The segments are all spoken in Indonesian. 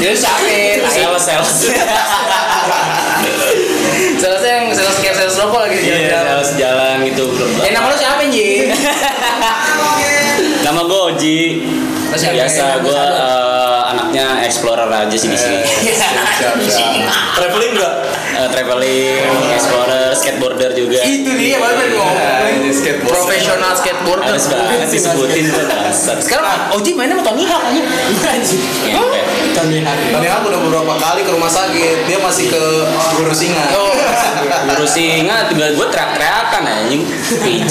Jadi siapa? Sales, sales. Salesnya yang sales kayak sales rokok lagi Iya, jalan-jalan. sales jalan gitu belum. Eh nama lo siapa Ji? Nama gue Oji. Biasa gue eh, anaknya explorer aja sih di sini. Siap. Traveling enggak? traveling, explorer, skateboarder juga. Itu dia baru tadi ngomong. ini skateboard. Profesional skateboarder. Harus banget disebutin tuh. Sekarang Oji mainnya sama Tony Hawk aja. Hawk. Tadi aku udah beberapa kali ke rumah sakit, dia masih ke guru singa. Oh. Ngurus singa, tiba gue teriak-teriakan anjing.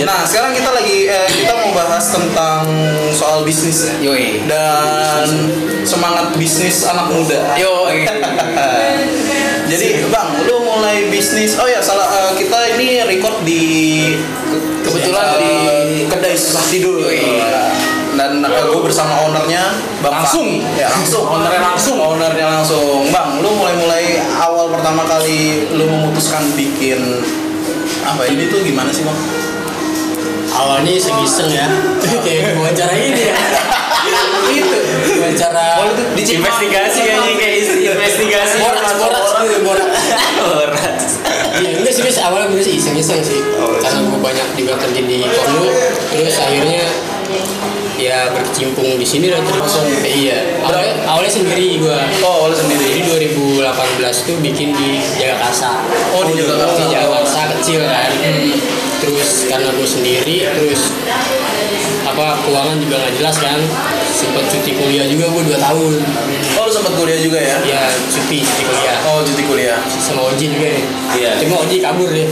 Nah, sekarang kita lagi eh, kita mau bahas tentang soal bisnis ya. Yoi. dan semangat bisnis anak muda. Yo. Jadi, Bang, lu mulai bisnis. Oh ya, salah eh, kita ini record di Kebetulan eh, di- kedai sebelah tidur. Dan gue bersama ownernya, Bang Langsung? Ya, langsung. Ownernya langsung? Ownernya langsung. Bang, lu mulai-mulai awal pertama kali lu memutuskan bikin apa ini tuh gimana sih, Bang? Awalnya iseng-iseng ya. Kayak wawancara ini ya. Itu. Wawancara. Oh itu di Investigasi kayaknya kayak isi- investigasi. Borak, borak, gitu, borak. Borak. Iya, enggak sih, guys. Awalnya sih iseng-iseng sih. Karena gue banyak juga kerja di Porno. Terus akhirnya ya berkecimpung di sini dan terus. Iya. Awalnya, awalnya sendiri gue Oh, lu sendiri. jadi 2018 tuh bikin di Jakarta. Oh, di Jakarta. di Jakarta kecil kan. Terus karena gue sendiri terus apa keuangan juga nggak jelas kan sempat cuti kuliah juga gue 2 tahun Oh, lu sempat kuliah juga ya? ya cuti cuti kuliah Oh, cuti kuliah. sama Oji juga nih Iya. cuma Oji kabur deh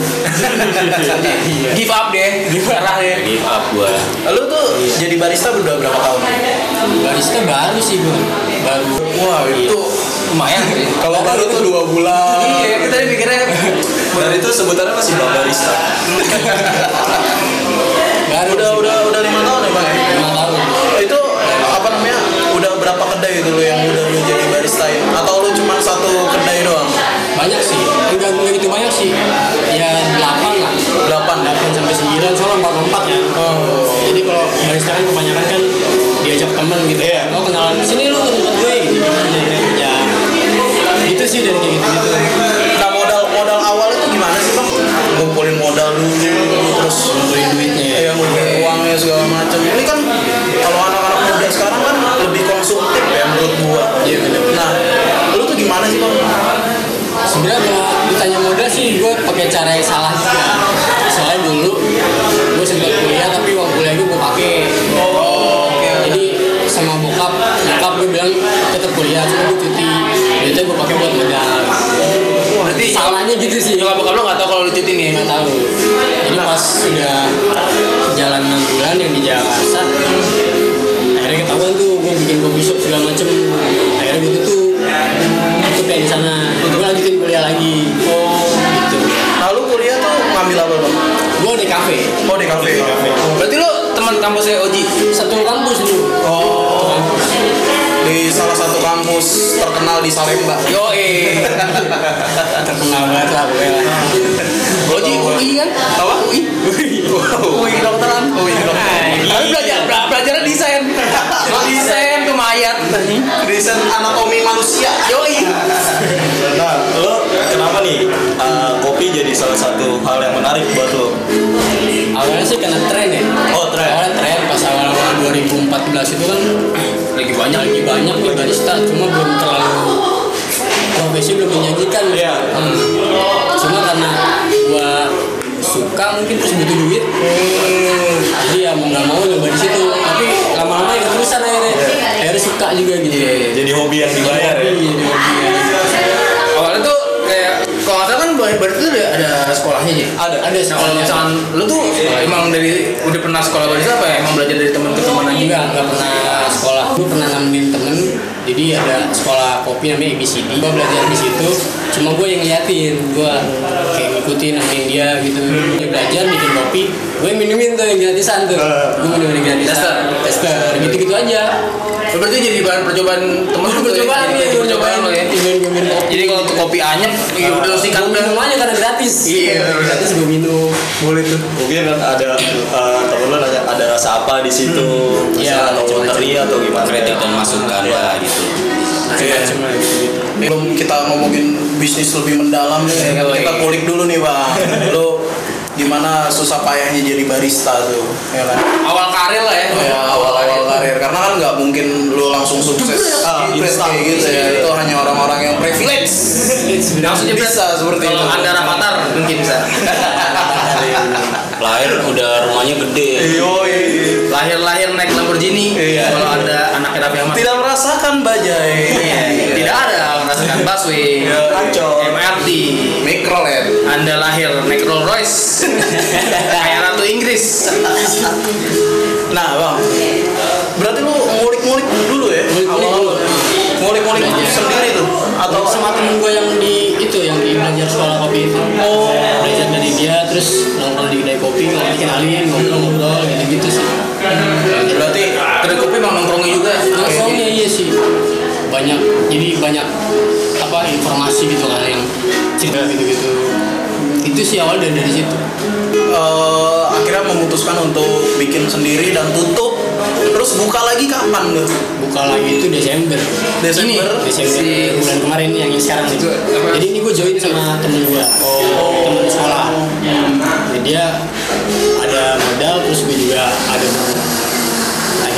iya Give up deh. Nyerah deh. Give up gue. Lu tuh jadi barista udah berapa tahun? barista baru sih gue baru Wah, itu Lumayan sih. kalau baru tuh dua bulan. Iya, kita tadi mikirnya Dan itu sebutannya masih barista. baru Udah udah udah lima tahun ya bang. ya? lima tahun berapa gue pakai cara yang salah juga. Soalnya dulu gue sempat kuliah tapi uang kuliah gue gue pakai. Oh, jadi sama bokap bokap gue bilang tetap kuliah cuma gue cuti. Duitnya gue pakai buat modal berarti salahnya gitu sih. Nyokap bokap lo gak tau kalau lu cuti nih. nggak tahu. Jadi pas sudah jalan enam bulan yang di Jakarta akhirnya ketahuan tuh gue bikin kopi shop segala macem. Akhirnya gue tutup. Tutup di sana. Gue lanjutin kuliah lagi. Oh di kafe Oh di kafe. Berarti lo teman kampusnya Oji. satu kampus dulu Oh. kampus Di salah satu kampus terkenal di Salemba. Yo eh. terkenal banget lah lah. Oji UI kan? Apa? UI. UI kedokteran. UI kedokteran. Tapi belajar Desain anatomi manusia. Yoi. Nah, lo kenapa nih uh, kopi jadi salah satu hal yang menarik buat lo? awalnya sih kena tren ya Oh, tren. awalnya tren pas awal-awal 2014 itu kan lagi banyak lagi banyak nih barista cuma belum terlalu profesi belum menjanjikan Iya. Hmm. cuma karena gua suka mungkin terus butuh duit jadi ya mau nggak mau nyoba di situ tapi lama-lama ya keterusan akhirnya akhirnya suka juga gitu Jadi hobi yang dibayar ya. Iya, jadi hobi ya. Kalau nggak salah kan barista tuh ada, ada sekolahnya sih ada. Ada nah kalau misalkan lu tuh emang dari udah pernah sekolah barista apa ya? Emang belajar dari teman ke teman aja enggak enggak pernah sekolah. Gue pernah nemenin temen jadi ada sekolah kopi namanya ABCD gue belajar di situ cuma gue yang ngeliatin gue kayak ngikutin nemenin dia gitu. Dia belajar bikin kopi gue minumin tuh yang gratisan tuh. Gue minumin yang gratisan. Tester. tester. Gitu gitu aja Oh, berarti jadi bahan percobaan temen Itu lu tuh ya? percobaan Jadi percobaan lo ya. jadi kalau untuk kopi anyep iya udah sikat gue udah minum aja karena gratis. Iya, gratis gue minum. Boleh tuh. Mungkin kan ada uh, temen lu nanya ada rasa apa di situ, Iya, misalnya atau teri atau gimana? kritik dan masukan lah gitu. Lah gitu. Belum kita ngomongin bisnis lebih mendalam nih, Iya, kita iya. kulik dulu nih bang. Lu gimana susah payahnya jadi barista tuh, ya kan? awal karir lah ya. Ya, awal-awal karir. Karena kan nggak mungkin lu langsung sukses Ah, instan. kayak gitu ya. Itu hanya orang-orang yang privilege. Langsung jebret. Bisa seperti kalau itu. Anda rapatar mungkin bisa. Lahir udah rumahnya gede. Lahir-lahir naik Lamborghini Iya. kalau ada anaknya Raffi Ahmad. Tidak merasakan bajai. Iya, busway Kacau. MRT mikrolet anda lahir naik Rolls Royce. Kayak ratu Inggris. Nah bang. Berarti lu ngulik-ngulik dulu ya? Ngulik-ngulik dulu. ngulik-ngulik sendiri tuh. Atau sama temen gue yang di itu yang di belajar sekolah kopi itu. Oh. Belajar dari dia terus nongkrong di kedai kopi kalau dikenalin ngobrol-ngobrol gitu gitu sih. Berarti kedai kopi emang nongkrongnya juga? Nongkrongnya iya sih banyak jadi banyak apa informasi gitu kan yang cerita gitu gitu itu sih awal dari dari situ. Eh, akhirnya memutuskan untuk bikin sendiri dan tutup. Terus buka lagi kapan tuh buka lagi itu Desember. Desember? ini Desember Si- bulan kemarin yang sekarang Itu apa? jadi ini gue join sama temen gue oh. Temen sekolah. Jadi dia ada modal terus gue juga ada modal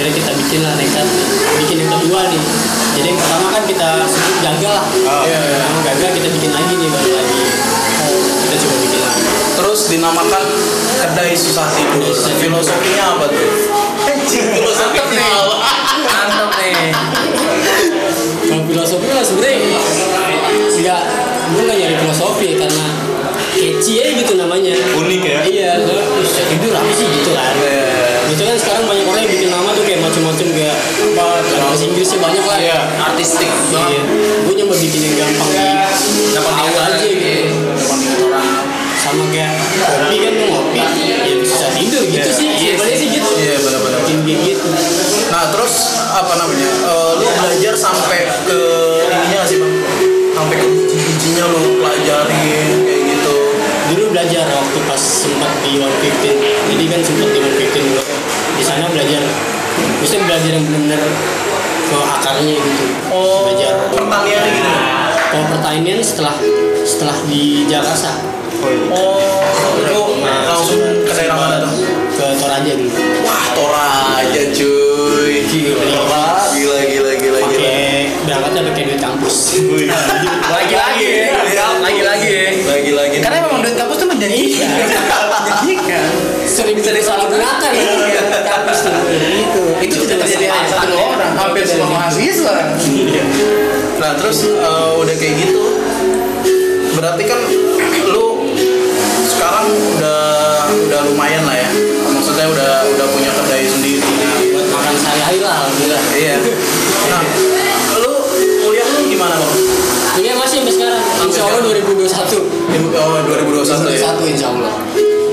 akhirnya kita bikin lah nekat bikin yang kedua nih. Jadi yang pertama kan kita sebut gagal lah. Iya, iya. Yang gagal kita bikin lagi nih baru lagi. Kita coba bikin lagi. Terus dinamakan kedai susah tidur. Filosofinya apa tuh? Filosofinya apa mantap nih. Kalau filosofi lah sebenarnya nggak gue nggak nyari filosofi karena kece aja gitu namanya. Unik ya? iya soalnya bisa tidur apa sih? Gitu kan. Itu kan sekarang banyak orang yang bikin nama tuh macam-macam kayak apa bahasa Inggrisnya banyak lah. Iya. artistik iya. Banget gue nyoba bikin yang gampang di dapat tahu aja gitu. Orang. Sama kayak kopi kan ngopi ya bisa tidur gitu sih. Iya sebenarnya sih. sih gitu. Iya, benar-benar. bikin kayak gitu. Nah terus apa namanya? Eh, lu belajar sampai ke ininya sih bang? Sampai ke biji-bijinya lu pelajarin kayak gitu. Dulu belajar waktu pas sempat di One Fifteen. Jadi kan sempat di One Fifteen dulu di sana belajar bisa belajar yang benar-benar ke akarnya gitu. Oh belajar. pertaniannya gitu kalau pertanian setelah setelah di Jakarta. Oh lu langsung ke daerah mana tuh? Ke Toraja dulu. Wah Toraja cuy. Gila. Gila gila gila gila. Berangkatnya pakai duit kampus. Lagi-lagi ya. Lagi-lagi ya. Lagi lagi karena memang duit kampus tuh menjanjikan. Menjanjikan sering bisa disalahgunakan ya tuh gitu itu tidak terjadi hanya satu orang hampir semua mahasiswa. Nah terus eh, udah kayak gitu Berarti kan lu sekarang udah udah lumayan lah ya. Maksudnya udah udah punya kedai sendiri. Buat makan sehari-hari lah alhamdulillah. Iya. Nah lu kuliah lu gimana bang? ini masih sampai sekarang. Insya Allah 2021 Oh 2021 ya? 2021 insya Allah.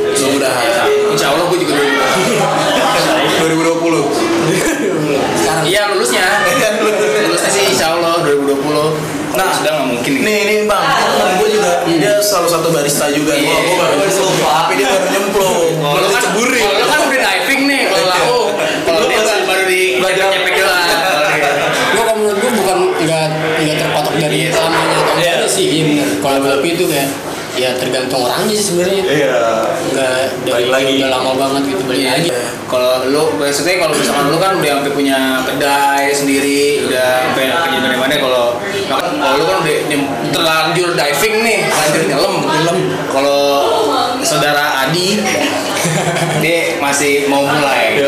Mudah-mudahan insya Allah gue juga dulu. 2020 sekarang. Iya lulusnya. Lulusnya. Sih insya Allah 2020 Nah, sudah nggak mungkin nih. Nih nih bang, temen gue juga dia salah satu barista juga. Gua gue baru nyemplung, tapi dia baru nyemplung. kalau kan ceburi. kalau kan udah diving nih kalau aku. Kalau dia baru baru di Belajar. cepek doang gue kalau menurut gue bukan nggak nggak terpatok dari lamanya atau Iya. sih iya benar kalau kopi itu kayak ya tergantung orangnya sih sebenarnya Iya. nggak dari lagi. udah lama banget gitu balik Iya. lagi Kalau lu maksudnya kalau misalkan lu kan udah sampai punya kedai sendiri, udah sampai kerja dari mana kalau kalau lu kan udah terlanjur diving nih, terlanjur nyelam. Nyelam. Kalau saudara Adi dia masih mau mulai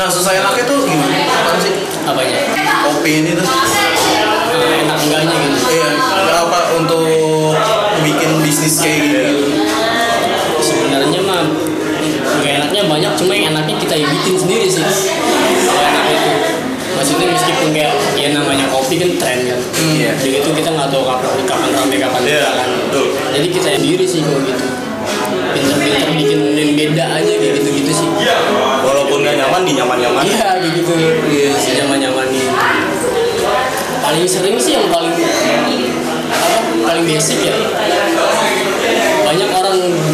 Nah susah enaknya tuh gimana? Apa sih? apanya Kopi ini tuh kayak gitu? sebenarnya mah nggak enaknya banyak cuma yang enaknya kita yang bikin sendiri sih. Kalau enaknya itu. Maksudnya meskipun kayak ya namanya kopi kan tren kan. Iya. jadi itu kita nggak tahu kapan kapan rame kapan Iya, enggak kan jadi kita sendiri sih kalau gitu. Pinter-pinter bikin yang beda aja kayak gitu-gitu sih. Walaupun gak nyaman di nyaman-nyaman. iya kayak gitu. Iya sih nyaman-nyaman paling sering sih yang paling apa paling basic ya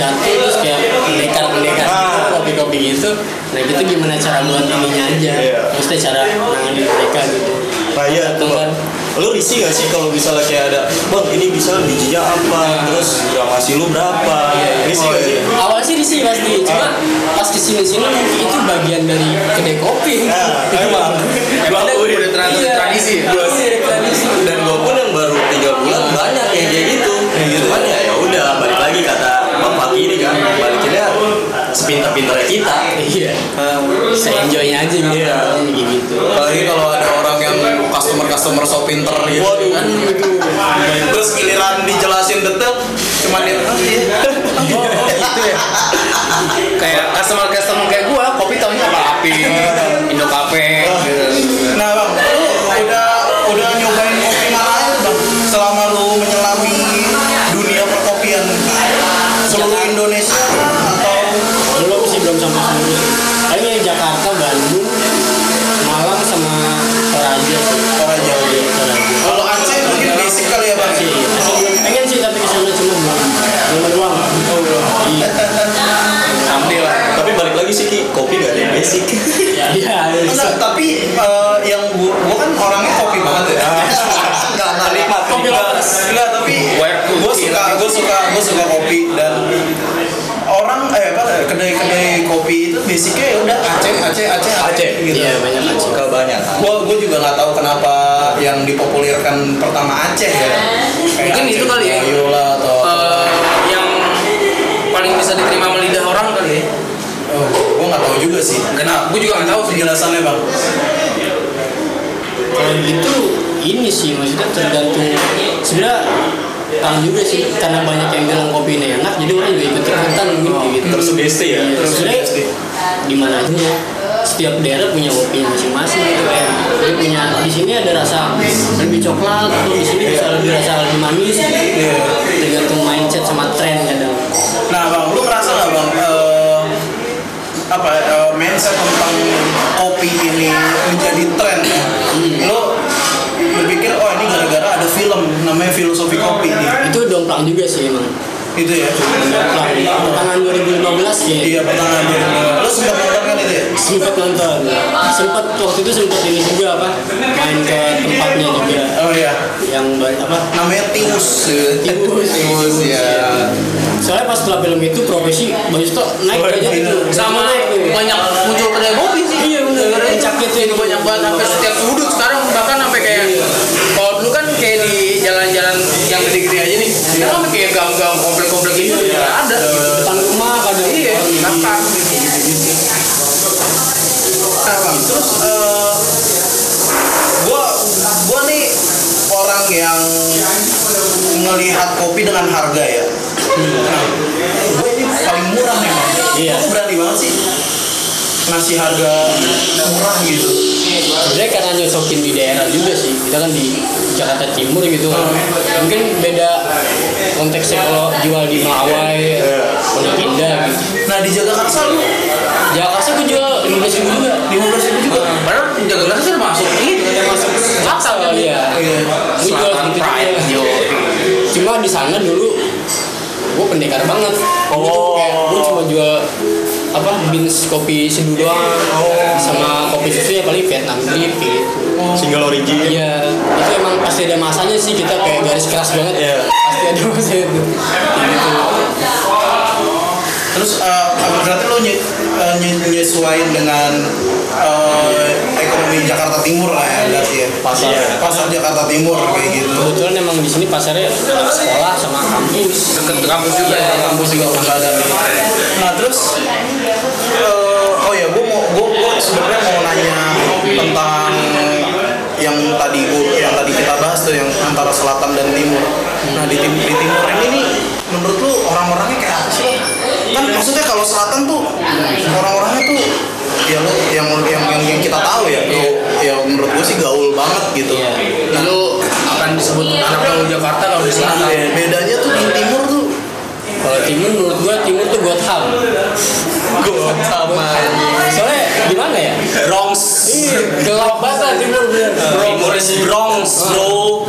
datang terus kayak pendekar-pendekar gitu, Ah. kopi-kopi gitu nah gitu gimana cara buat ininya aja Iya. maksudnya cara nanganin mereka gitu Nah iya tuh Kan. Lu risih gak sih kalau misalnya kayak ada Bang ini bisa bijinya apa Terus gramasi lu berapa Risih gak sih? awal sih risih pasti cuma pas ke sini sini mungkin itu bagian dari kedai kopi Nah, Itu emang. Gua Ada- akuin. Udah tra- iya. tradisi ya? Iya, tradisi Dan gue pun yang baru tiga bulan banyak yang kayak gitu Cuman ya ya udah balik lagi kata Bang Paki ini kan Balikinnya sepintar-pintarnya kita iya saya enjoynya aja gitu Iya. gitu Apalagi kalau ada orang yang customer-customer so pinter gitu Waduh. kan Terus giliran dijelasin detail Cuman dia "Ah, iya." oh gitu ya kayak customer customer kayak gua kopi tahunya apa api Indo Cafe gitu. Nah bang, lu udah udah nyobain suka gua suka gua suka kopi dan orang eh apa kedai-kedai kopi itu basicnya ya udah Aceh Aceh Aceh Aceh. gitu. iya banyak Aceh Kebanyakan Gua gua juga nggak tahu kenapa yang dipopulerkan pertama Aceh ya. Kayak Mungkin Aceh itu kali ya. Lah atau Eh, yang paling bisa diterima sama lidah orang kali ya oh, gua nggak tahu juga sih. Kenapa? Gua juga nggak tahu penjelasannya bang. kalau gitu ini sih maksudnya tergantung sebenarnya tahu juga sih karena banyak yang bilang kopi ini enak jadi orang juga ikut ikutan mungkin kayak gitu Tersugesti ya? Iya, sebenarnya di mana aja setiap daerah punya kopi masing-masing gitu kayak dia punya di sini ada rasa lebih coklat atau di sini bisa lebih rasa lebih manis Iya. tergantung mindset sama tren kadang Nah bang, lu merasa nggak bang eh, apa eh, mindset tentang kopi ini menjadi tren ya? Lu berpikir oh ini gara-gara ada film namanya filosofi kopi. Nih, itu domplang juga sih emang itu ya? pertengahan 2015 ya Iya pertengahan dua Lu sudah nonton kan itu ya? sempat nonton sempat waktu itu sempat ini juga apa main ke tempatnya juga Oh iya, yang banyak apa namanya Timus. Timus. Timus ya. soalnya pas setelah film itu profesi Bang Justo naik Oh, aja iya. gitu sama naik tuh. banyak muncul kedai kopi sih Iya, bener. Gara-gara itu. Tuh banyak banget sampai setiap sudut sekarang bahkan sampai kayak kalau dulu kan kayak di jalan-jalan yang gede-gede aja nih sekarang gang-gang komplek-komplek Iya. ya ada depan rumah kadang iya Nah, Bang, terus eh, gua gua nih orang yang melihat kopi dengan harga ya. Nah, gua ini paling murah Bang. Iya. Gua ngasih harga murah gitu. sebenarnya karena nyocokin di daerah juga sih. Kita kan di Jakarta Timur gitu Oh. mungkin beda konteksnya kalau jual di Melawai Pondok Indah gitu. Nah di Jakarta lu? Jakarta gue jual 15 ribu juga. lima belas ribu juga. padahal jaga gelas kan masuk ini. Udah masuk selatan. kan ya Iya. gue jual pride juga. Yo. Cuma di sana dulu gue pendekar banget. Oh. gue cuma jual apa beans kopi seduh doang sama kopi susunya paling Vietnam drip gitu Single origin Iya, itu emang pasti ada masanya sih kita kayak garis keras banget. Iya. Pasti ada masanya itu. Gitu. Terus eh, berarti lu nye, eh, nye- nyesuaiin dengan eh, ekonomi Jakarta Timur lah ya berarti ya. Pasar. Pasar Jakarta Timur kayak gitu. kebetulan emang di sini pasarnya ada sekolah sama kampus deket kampus juga ya kampus juga ada nah terus sebenarnya mau nanya tentang yang tadi yang tadi kita bahas tuh yang antara selatan dan timur. Nah di, tim- di timur ini nih menurut lu orang-orangnya kayak apa sih kan maksudnya kalau selatan tuh orang-orangnya tuh ya lu yang yang yang, yang kita tahu ya tuh ya menurut gue sih gaul banget gitu. Nah, lu akan disebut anak gaul Jakarta kalau di selatan. Nah, bedanya tuh di timur kalau timur menurut gua timur tuh Gotham gue sama soalnya gimana ya? Bronx. Iya, gelap banget lah timur bener. Timur is Bronx, bro.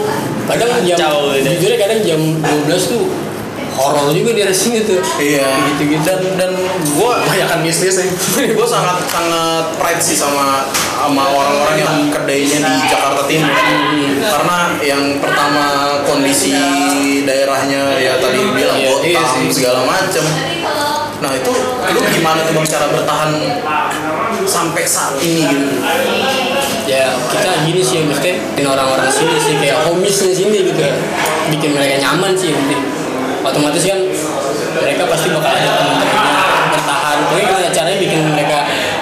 kadang jam gitu. jujurnya kadang jam 12 tuh horor juga di sini tuh Iya, gitu-gitu. Dan dan gue kebanyakan bisnis ya gue sangat sangat pride sih sama sama orang-orang yang kedainya di Jakarta Timur. Karena yang pertama kondisi daerahnya ya tadi bilang Iya, botam iya sih. segala macem. Nah itu lu gimana tuh bang cara bertahan sampai saat ini gitu? ya kita gini sih maksudnya bikin orang-orang sini sih kayak homisnya sini gitu bikin mereka nyaman sih penting otomatis kan mereka pasti bakal ada teman-temannya bertahan. Pokoknya gimana caranya bikin mereka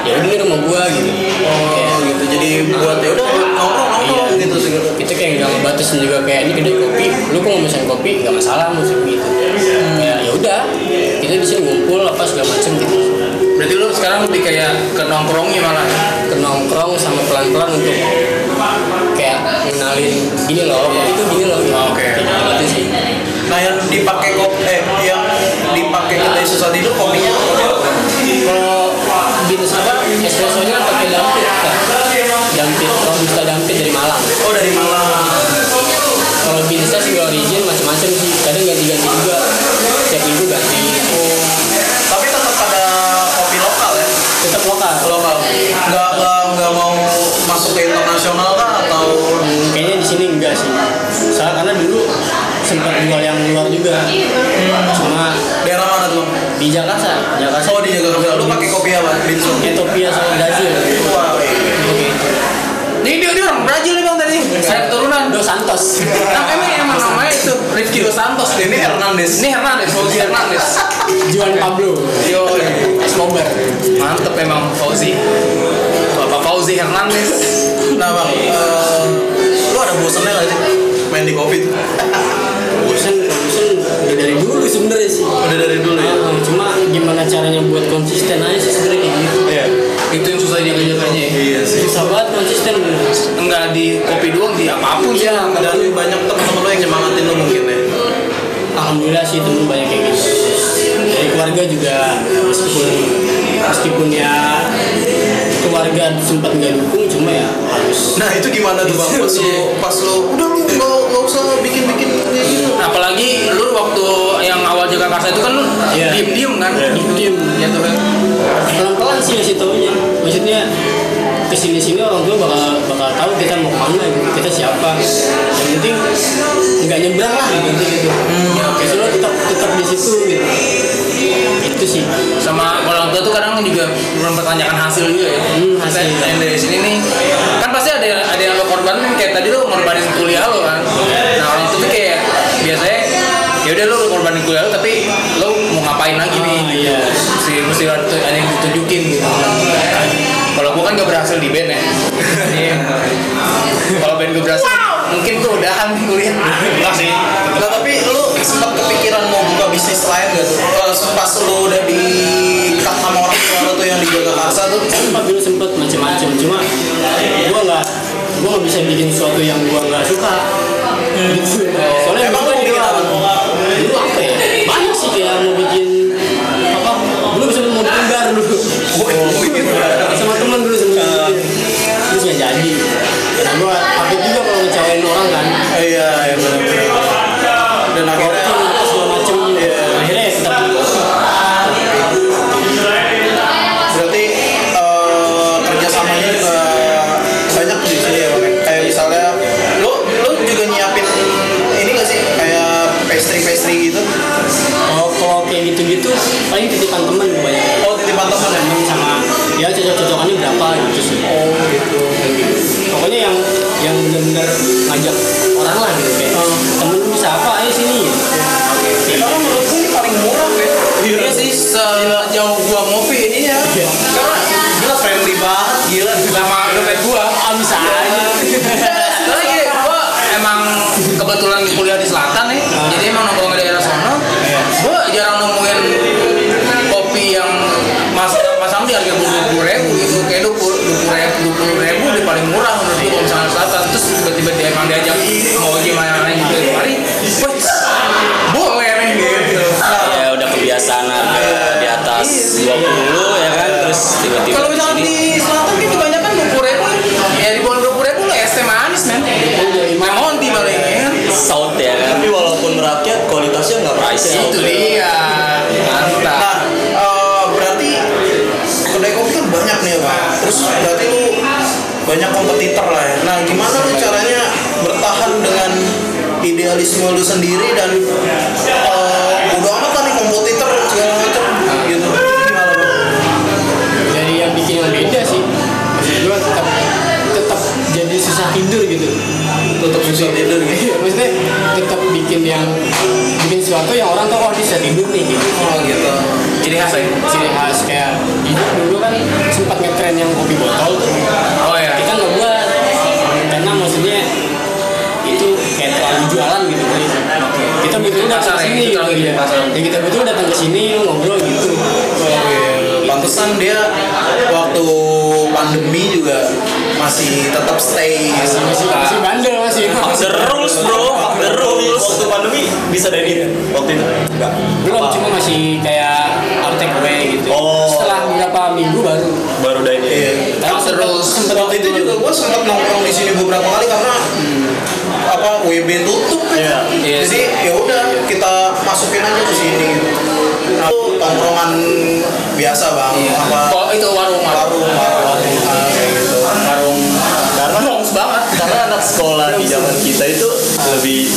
ya udah ini rumah gua gitu. Oh gitu. Jadi buat ya udah nongkrong nongkrong Iya. gitu sih. kita kayak nggak ngebatasin juga kayak ini kedai kopi lu kok mau pesan kopi? Nggak masalah musik gitu. Kayak ya udah kita di sini ngumpul apa segala macem gitu. Berarti lu sekarang lebih kayak ke nongkrongnya malah. Ke nongkrong sama pelan-pelan untuk kayak ngenalin gini loh itu gini loh. Oh, oke. Gitu sih. Nah yang dipakai kopi eh yang dipakai kedai susah tidur kopinya kalau binus apa espressonya pakai dampit kan dampit robusta dampit dari Malang. Oh dari Malang. kalau binusnya sih origin macam-macam sih. Kadang ganti-ganti juga. Setiap minggu ganti Dos Santos Ini Hernandez. ini Hernandez Fauzi Hernandez. Juan Pablo. Yo Escobar mantep emang Fauzi. Bapak Fauzi Hernandez. Nah bang, eh, lu ada bosannya nggak sih? Main di kopi tuh? bosan bosan udah dari dulu sebenarnya sih. Udah dari dulu ya. Ah, cuma gimana caranya buat konsisten aja sih sebenarnya kayak gitu. Iya. itu yang susah jaga jaganya Iya sih. susah banget konsisten. Enggak di kopi doang di apa pun sih. Dan banyak teman-teman lu yang nyemangatin lu mungkin ya. Alhamdulillah sih temen banyak kayak gitu dari keluarga juga meskipun meskipun ya keluarga sempat nggak dukung cuma ya harus Nah itu gimana tuh bang? Pas lu, pas lu, udah lu nggak nggak usah bikin-bikin kayak gitu. apalagi lu waktu yang awal jaga karsa itu kan lu Iya. diem diem kan Diem-diem. ya tuh kan pelan-pelan sih ngasih taunya maksudnya ke sini sini orang tua bakal bakal tahu kita mau ke mana gitu kita siapa. Yang penting nggak nyebrang lah gitu gitu Hmm, ya, oke lo tetap tetap di situ gitu. Itu sih. Sama orang tua tuh kadang juga mempertanyakan hasil juga ya. Hmm, hasil. Saya- yang dari sini nih kan pasti ada yang ada yang lo korbanin kayak tadi lo korbanin kuliah lo kan. Nah orang itu tuh kayak biasanya ya udah lo korbanin kuliah lo tapi lo mau ngapain lagi nih? Gitu. iya. mesti mesti ada yang ditunjukin gitu kalau gua kan gak berhasil di band ya Iya. kalau band gue berhasil mungkin gue udahan kuliah enggak sih Nah tapi lu sempat kepikiran mau buka bisnis lain gak tuh? Eh, Pas lu udah di cut sama orang tua lu tuh yang di Jakarta tuh sempat dulu sempet macem-macem cuma gua nggak gua nggak bisa bikin sesuatu yang gua nggak suka gitu. soalnya apa? dulu apa ya banyak sih kayak mau bikin sendiri dan ya, gitu terlalu ya pasar. kita betul datang ke sini ngobrol gitu. Pantesan dia waktu pandemi juga masih tetap stay. Masih masih masih bandel masih. The rules bro. The rules. Waktu pandemi bisa dari ini waktu itu? Enggak. belum cuma masih kayak out take away gitu. Oh. setelah beberapa minggu baru. Baru dari. Iya. Sempet waktu itu juga gue sempat nongkrong di sini beberapa kali karena apa WB tutup kan. Iya. Iya Jadi ya udah kita masukin aja ke sini. Nah, itu tongkrongan biasa bang. Apa Oh itu warung warung warung warung ah, kayak gitu. warung Karena nongs banget. karena anak sekolah di zaman kita itu lebih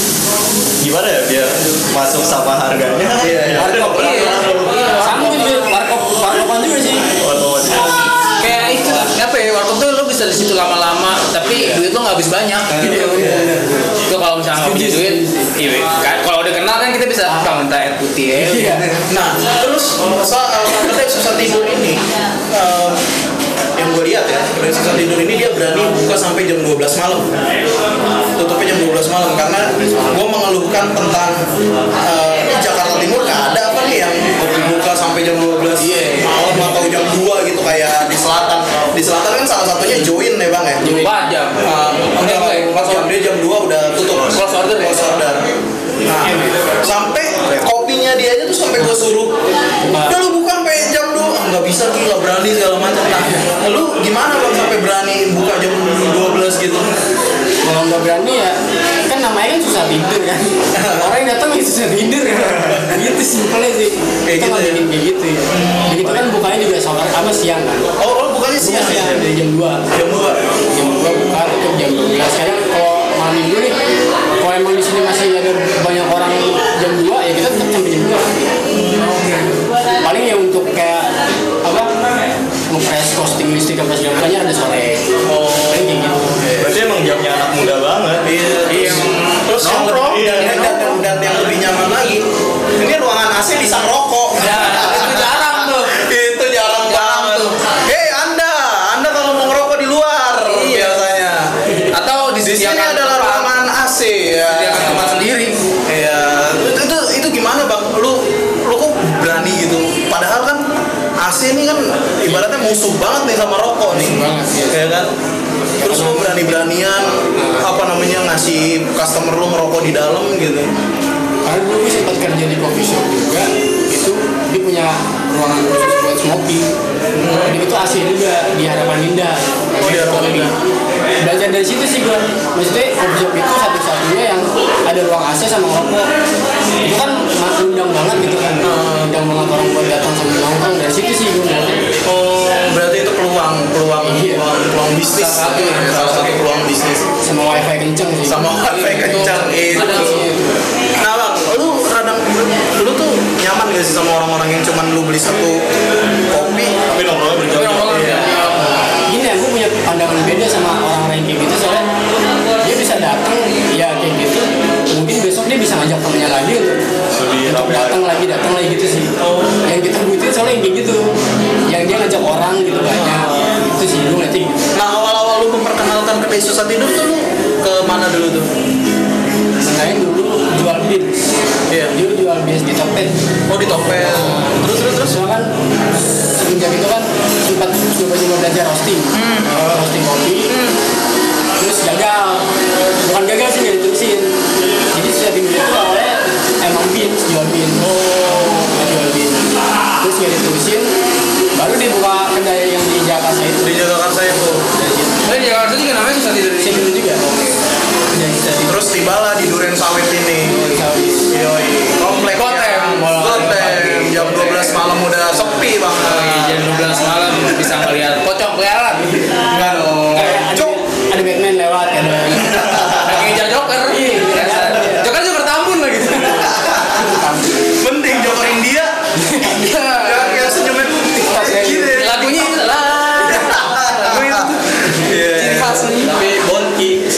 gimana ya biar masuk sama harganya. Iya, iya. warkop Iya. sama juga warkop warkopan juga sih Otomatis. Kayak itu apa ya warung tuh lo bisa di situ lama-lama tapi duit lo nggak habis banyak gitu. Itu kalau misalnya nggak punya duit, iya. kan- Kalau udah kenal kan kita bisa apa minta air putih ya. iya Nah, terus saat kedai susah tidur ini em, yang gue lihat ya, kedai susah tidur ini dia berani buka sampai jam 12 malam. Tutupnya jam 12 malam karena gue mengeluhkan tentang di Jakarta Timur nggak ada apa nih yang buka sampai jam 12 malam atau jam 2 gitu kayak satunya join ya bang ya. Empat jam. Uh, Enggak, enggak, empat jam. Dia jam 2 udah tutup. Close order ya? Close order. Nah, sampai kopinya dia aja tuh sampai gue suruh udah lu buka sampai jam 2 Ah, nggak bisa gila berani segala macam. Nah lu gimana bang sampai berani buka jam 12 gitu? Kalau nggak berani ya kan namanya kan susah tidur kan. Orang yang datang ya susah tidur gitu simpelnya sih. Kayak kita gitu nggak ya? kayak gitu ya. Begitu kan bukanya juga sore apa siang kan. Oh lu siang ya dari jam 2 jam 2 jam 2 buka tutup jam 12 sekarang kalau malam minggu nih kalau emang di sini masih ada banyak orang jam 2 ya kita tetap sampai jam 2 paling ya untuk kayak apa ngepres costing listrik apa segala macamnya ada sore. Oh paling kayak gitu. Berarti emang jamnya anak muda banget. Iya, Iya, terus yang nongkrong. Iya, dan yang lebih nyaman lagi, ini ruangan AC bisa ngerokok. Ngasih customer lu ngerokok di dalam gitu. karena dulu gue sempat kerja di coffee shop juga itu dia punya ruangan khusus buat smoking dan itu AC juga di harapan indah di Harapan Indah. belajar dari situ sih gue maksudnya coffee shop itu satu-satunya yang ada ruang AC sama rokok itu kan undang banget gitu kan undang banget orang buat datang sambil nongkrong dari situ sih gue Oh, berarti itu peluang peluang Iya. peluang, peluang bisnis. Salah satu, ya. salah satu peluang bisnis. sama wifi kenceng sih Sama wifi kencang itu. Ada sih. Nah, lu tuh nyaman gak sih sama orang-orang yang cuman lu beli satu kopi? Tapi nongkrong berjam-jam iya. gini ya gue punya pandangan beda sama orang-orang kayak gitu. Soalnya dia bisa datang ya kayak gitu. Mungkin besok dia bisa ngajak temennya lagi untuk datang lagi datang lagi gitu sih. Oh. yang kita butuhin soalnya yang kayak gitu. Yang dia ngajak orang gitu banyak. Itu sih lu ngerti gitu. nah awal-awal lu memperkenalkan ke Yesus tidur tuh lu ke mana dulu tuh? Selain dulu jual beans. Iya. Dulu jual beans di Tokped. oh di Tokped terus terus terus Soalnya kan semenjak itu kan sempat coba-coba belajar roasting. Roasting kopi. Terus gagal. Bukan gagal sih nggak diterusin. Jadi setiap minggu itu awalnya emang beans, jual beans. Oh. Jual beans. Terus nggak diterusin. Baru dibuka kedai yang di Jakarta itu. di Jakarta saya situ. Tapi di Jakarta juga namanya susah tidur di Saya sini. juga. Kita di terus tibalah di Duren Sawit ini. Yoi, komplek Kotem. Kotem jam 12 malam udah sepi banget. Jam 12 malam bisa ngeliat. Pocong keliaran. enggak dong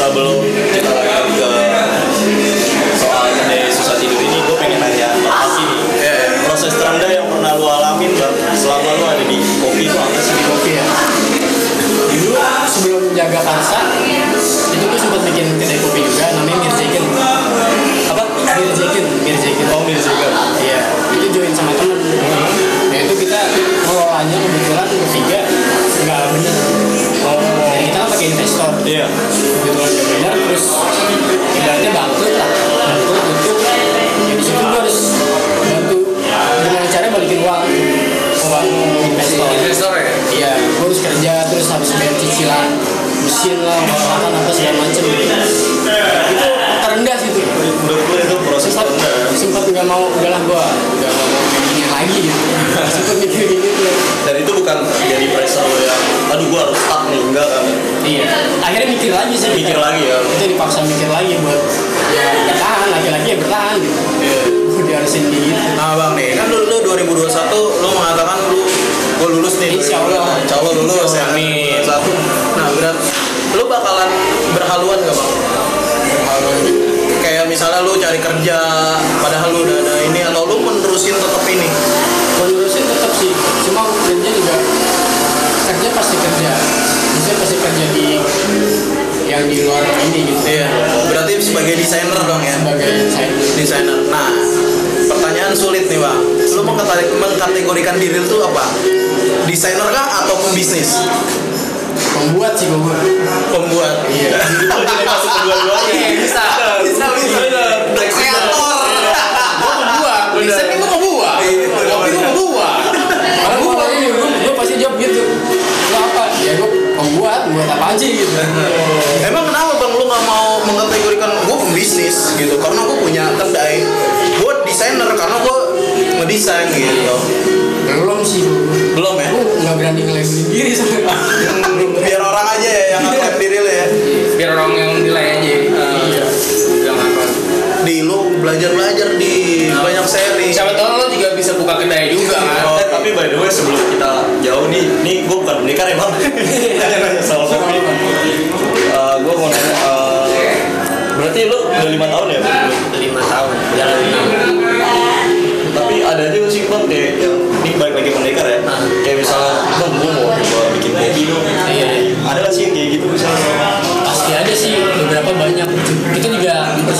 sebelum kita lanjut ke soal kedai susah tidur ini, gue pengen nanya Aki nih. Iya, iya. Proses terendah yang pernah lu alamin Bang, selama lu ada di kopi itu apa sih? kopi ya dulu sebelum jaga karsa itu gue sempat bikin kedai kopi juga namanya Mirzekin Apa? Mirzekin Mirzekin Oh, Mirzekin. iya itu join sama temen nah itu kita ngelolanya kebetulan bertiga nggak bener oh dan kita kan pakai investor Iya. Mesin lah, makan apa segala macem. Itu terendah sih tuh. Menurut gue itu proses Sempat terendah. sempat nggak mau udahlah gue nggak mau gini lagi gitu. sempat mikir gini tuh. Dan itu bukan jadi pressure lo yang, aduh gue harus stuck nih, enggak kan? Iya. Akhirnya mikir lagi sih. Mikir kita. lagi ya. Kita dipaksa mikir lagi buat ya bertahan laki-laki ya bertahan gitu. Udah harusin kayak gitu. Nah bang nih, kan lu, lu 2021 lu mengatakan lu gue lulus nih Insya Allah. Insya Allah lulus ya Amin. 2021 Nah berat Lu bakalan berhaluan gak bang? Kayak misalnya lu cari kerja Padahal lu udah ada ini Atau lu menerusin tetap ini Menerusin tetap sih. Cuma kerja juga kerja pasti kerja. Bisa pasti kerja di yang di luar ini gitu. Iya Berarti sebagai desainer dong ya sebagai Desainer Nah Pertanyaan sulit nih bang Lu mengkateg- mengkategorikan diri lu tuh apa? Desainer kah atau pembisnis? Pembuat sih gue Pembuat. Iya. Jadi masuk kedua-duanya. Iya, bisa. Bisa bisa. Kreator. Desain kan gua ngebuat. Iya, Kopi gua ngebuat. karena gue kalau ini gue gue pasti jawab gitu. Lo apa? Ya gue pembuat buat apa aja gitu. Emang kenapa bang lu nggak mau mengkategorikan gue pembisnis gitu? Karena gue punya kedai, gue desainer karena gue ngedesain gitu. belum sih gue Belum ya? gue nggak berani ngelainin diri sama Biar orang aja ya yang ngaklaim diri lu ya. Biar orang yang nilai aja. Iya. Bilang apa. Di lu belajar belajar di banyak seri. Siapa tahu lo juga bisa buka kedai juga kan. Oh. Eh, tapi by the way sebelum kita jauh nih, nih gue bukan pendekar ya bang. Soal kopi. Eh, gue mau nanya, eh, berarti lu udah lima tahun ya? Lima tahun jalan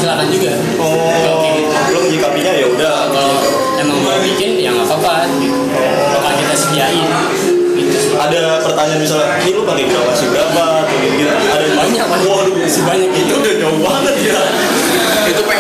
juga dipersilakan juga kalau kayak gitu Oh, lo menyikapinya ya udah. kalau emang mau bikin ya nggak apa-apa gitu bakal kita sediain gitu sih Ada pertanyaan misalnya, ini lu pakai berapa sih berapa? Atau gitu. Ada banyak Waduh, masih banyak itu itu udah jauh banget ya. Itu pengen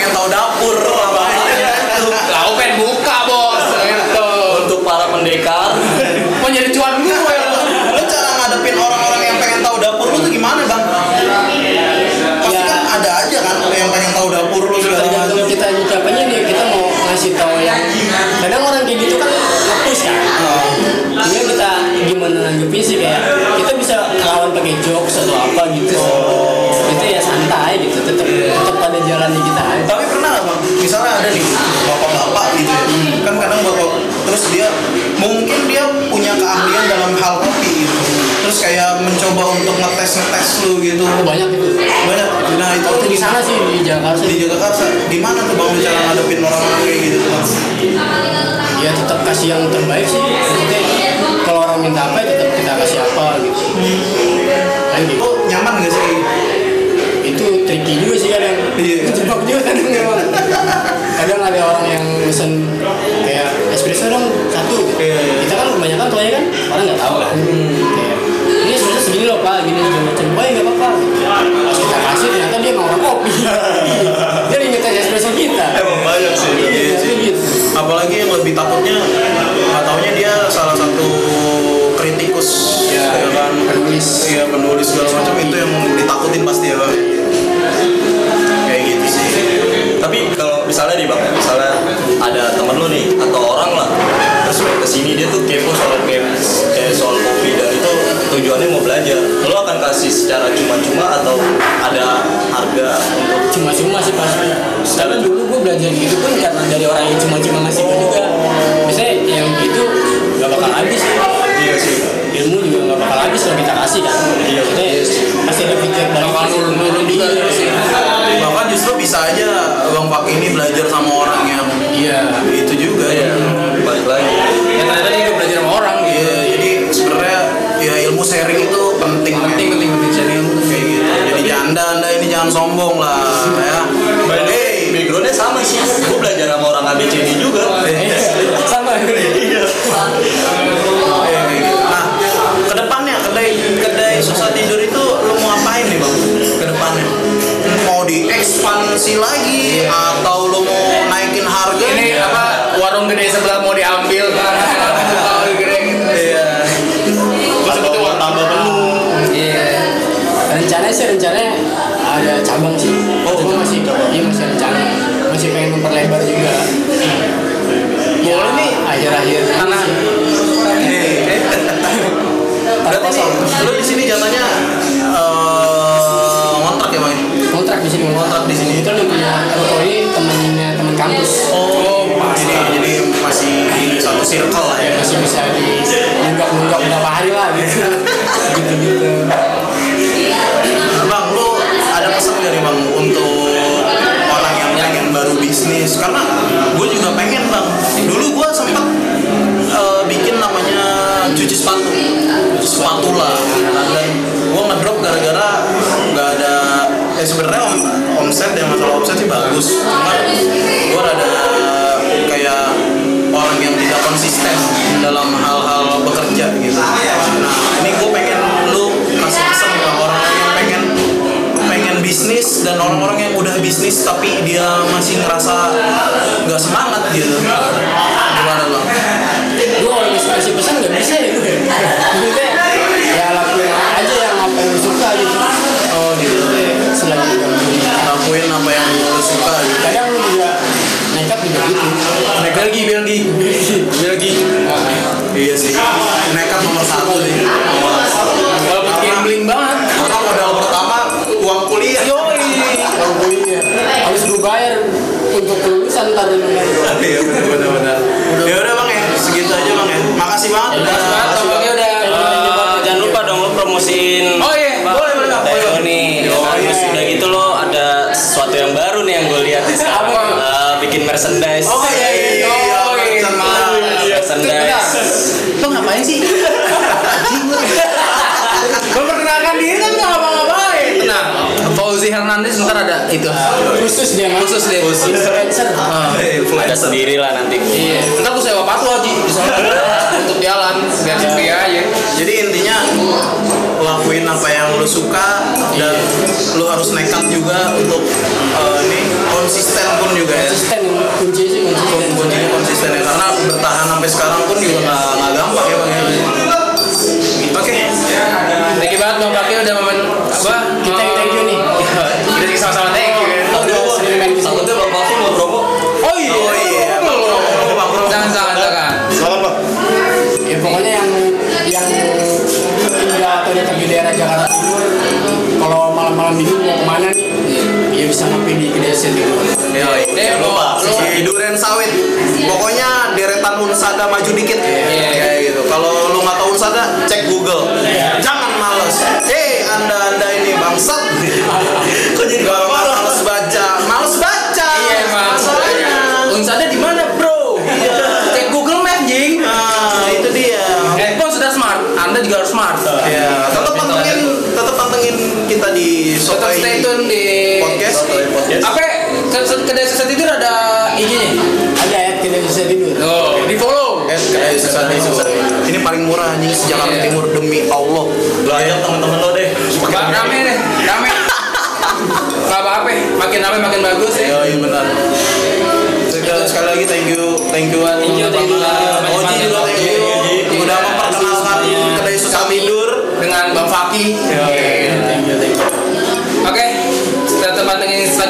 sih kayak kita bisa lawan pakai jokes atau apa gitu itu ya santai gitu tetap tetap pada jalannya kita aja Tapi pernah nggak bang? Misalnya ada nih bapak-bapak gitu ya. Kan kadang bapak terus dia mungkin dia punya keahlian dalam hal kopi gitu. Terus kayak mencoba untuk ngetes ngetes lu gitu. Oh, banyak itu Banyak. Nah itu di sana sih di Jakarta di Jakarta gimana tuh bang cara ngadepin orang-orang kayak gitu tuh bang? ya tetap kasih yang terbaik sih maksudnya kalau orang minta apa ya tetap kita kasih apa gitu hmm. nah, gitu nyaman gak sih itu tricky juga sih kadang iya. kejebak juga kadang nyaman kadang ada orang yang pesen kayak espresso dong satu iya. iya. kita kan kebanyakan tuanya kan orang nggak tahu kan hmm. kayak segini loh pak. Gini segala macam. Oh ya nggak apa-apa. Kita kasih ternyata dia mau kopi dia inget espresso kita. Emang banyak sih. Iya sih. gitu. Apalagi yang lebih takutnya nggak taunya dia salah satu kritikus Iya, ya kan? penulis. iya penulis segala macam. Itu yang ditakutin pasti ya bang kayak gitu sih. Tapi kalau misalnya nih bang, misalnya ada temen lu nih atau orang lah terus ke sini dia tuh kepo soal tujuannya mau belajar. Lo akan kasih secara cuma-cuma atau ada harga untuk cuma-cuma sih pasti karena dulu gue belajar gitu pun karena dari orang yang cuma-cuma ngasih gue juga misalnya yang gitu gak bakal habis iya sih. ilmu juga gak bakal habis kalau kita kasih kan iya maksudnya pasti ada feedback dari Bakal nurun-nurun juga Iya. sih. bahkan justru bisa aja bang Pak ini belajar sama orang yang iya itu juga Iya, ya balik lagi. Ya ternyata ilmu sharing itu penting Penting, penting, penting sharing ilmu. kayak gitu jadi janda anda ini jangan sombong lah ya Hey, backgroundnya sama sih. Gue belajar sama orang ABCD juga. sama Iya. Nah, ke depannya kedai kedai susah tidur itu lu mau apain nih bang? Ke depannya mau diekspansi lagi atau lu mau naikin harga? Ini apa warung gede sebelah mau diambil rencananya sih rencananya ada cabang sih. Oh cuma masih iya masih rencana masih pengen memperlebar juga. Boleh nih akhir-akhir. Tanah Berarti nih, lu di sini jatuhnya eh, ngontrak ya bang? kontrak di sini kontrak di sini. Itu udah punya ruko ini temennya temen kampus. Oh, jadi jadi masih di satu circle lah ya. masih bisa di nunggak nunggak berapa hari lah gitu. Gitu bang untuk orang yang pengen baru bisnis? Karena gue juga pengen bang. Dulu gue sempat eh, bikin namanya cuci sepatu, sepatu lah. Dan gue ngedrop gara-gara nggak ada. Ya sebenarnya om, omset yang masalah omset sih bagus. Cuma gue ada kayak orang yang tidak konsisten dalam hal-hal bekerja gitu. Nah, ini gue pengen bisnis dan orang-orang yang udah bisnis tapi dia masih ngerasa nggak semangat gitu juga untuk eh, ini konsisten pun juga ya. konsisten kunci sih konsisten Kuncinya konsisten ya karena bertahan sampai sekarang pun juga nggak nggak gampang ya bang. ya. Oke. Thank you banget Bang Fakir udah momen apa? Ke mana nih ya bisa ngopi di kedai sendiri Ya, Eh, jangan lupa lu- si Duren Sawit. Pokoknya deretan Unsada maju dikit. Iya. Kayak gitu. Kalau lu nggak tahu Unsada, cek Google. Jangan males. Hei, anda anda ini bangsat. Kok jadi gak Eh, kedai susah. Ini paling murah anjing sejalan Iya. timur demi Allah. Lo ajak temen-temen lo deh. Pak rame deh, rame. Gak apa-apa, makin rame makin bagus ya. Ya, iya benar. Sekali, sekali lagi thank you, thank you Wan. Thank you, thank you. Oji juga thank you. Iya, Udah memperkenalkan kedai susah tidur. Dengan Bang Faki. Thank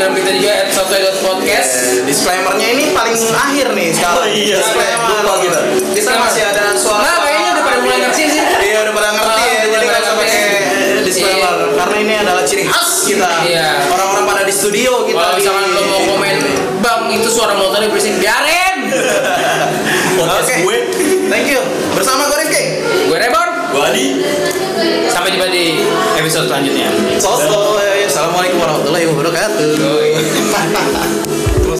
Instagram kita juga @sotoy.podcast. Eh, Disclaimernya ini paling akhir nih sekarang. Oh iya, Disclaimer. lupa kita. Masih ada suara. Nah, kayaknya udah pada mulai ngerti sih. Iya udah pada ngerti Ah, ya, jadi nggak usah pakai disclaimer karena ini adalah ciri khas kita. Iya. Orang-orang pada di studio kita. Kalau misalkan lo mau komen, Bang itu suara motornya berisik, biarin. Podcast gue. Thank you. Bersama gue Rifki. Gue Rebon. Gue Adi. Sampai jumpa di episode selanjutnya. Soto. Assalamualaikum warahmatullahi wabarakatuh. Terus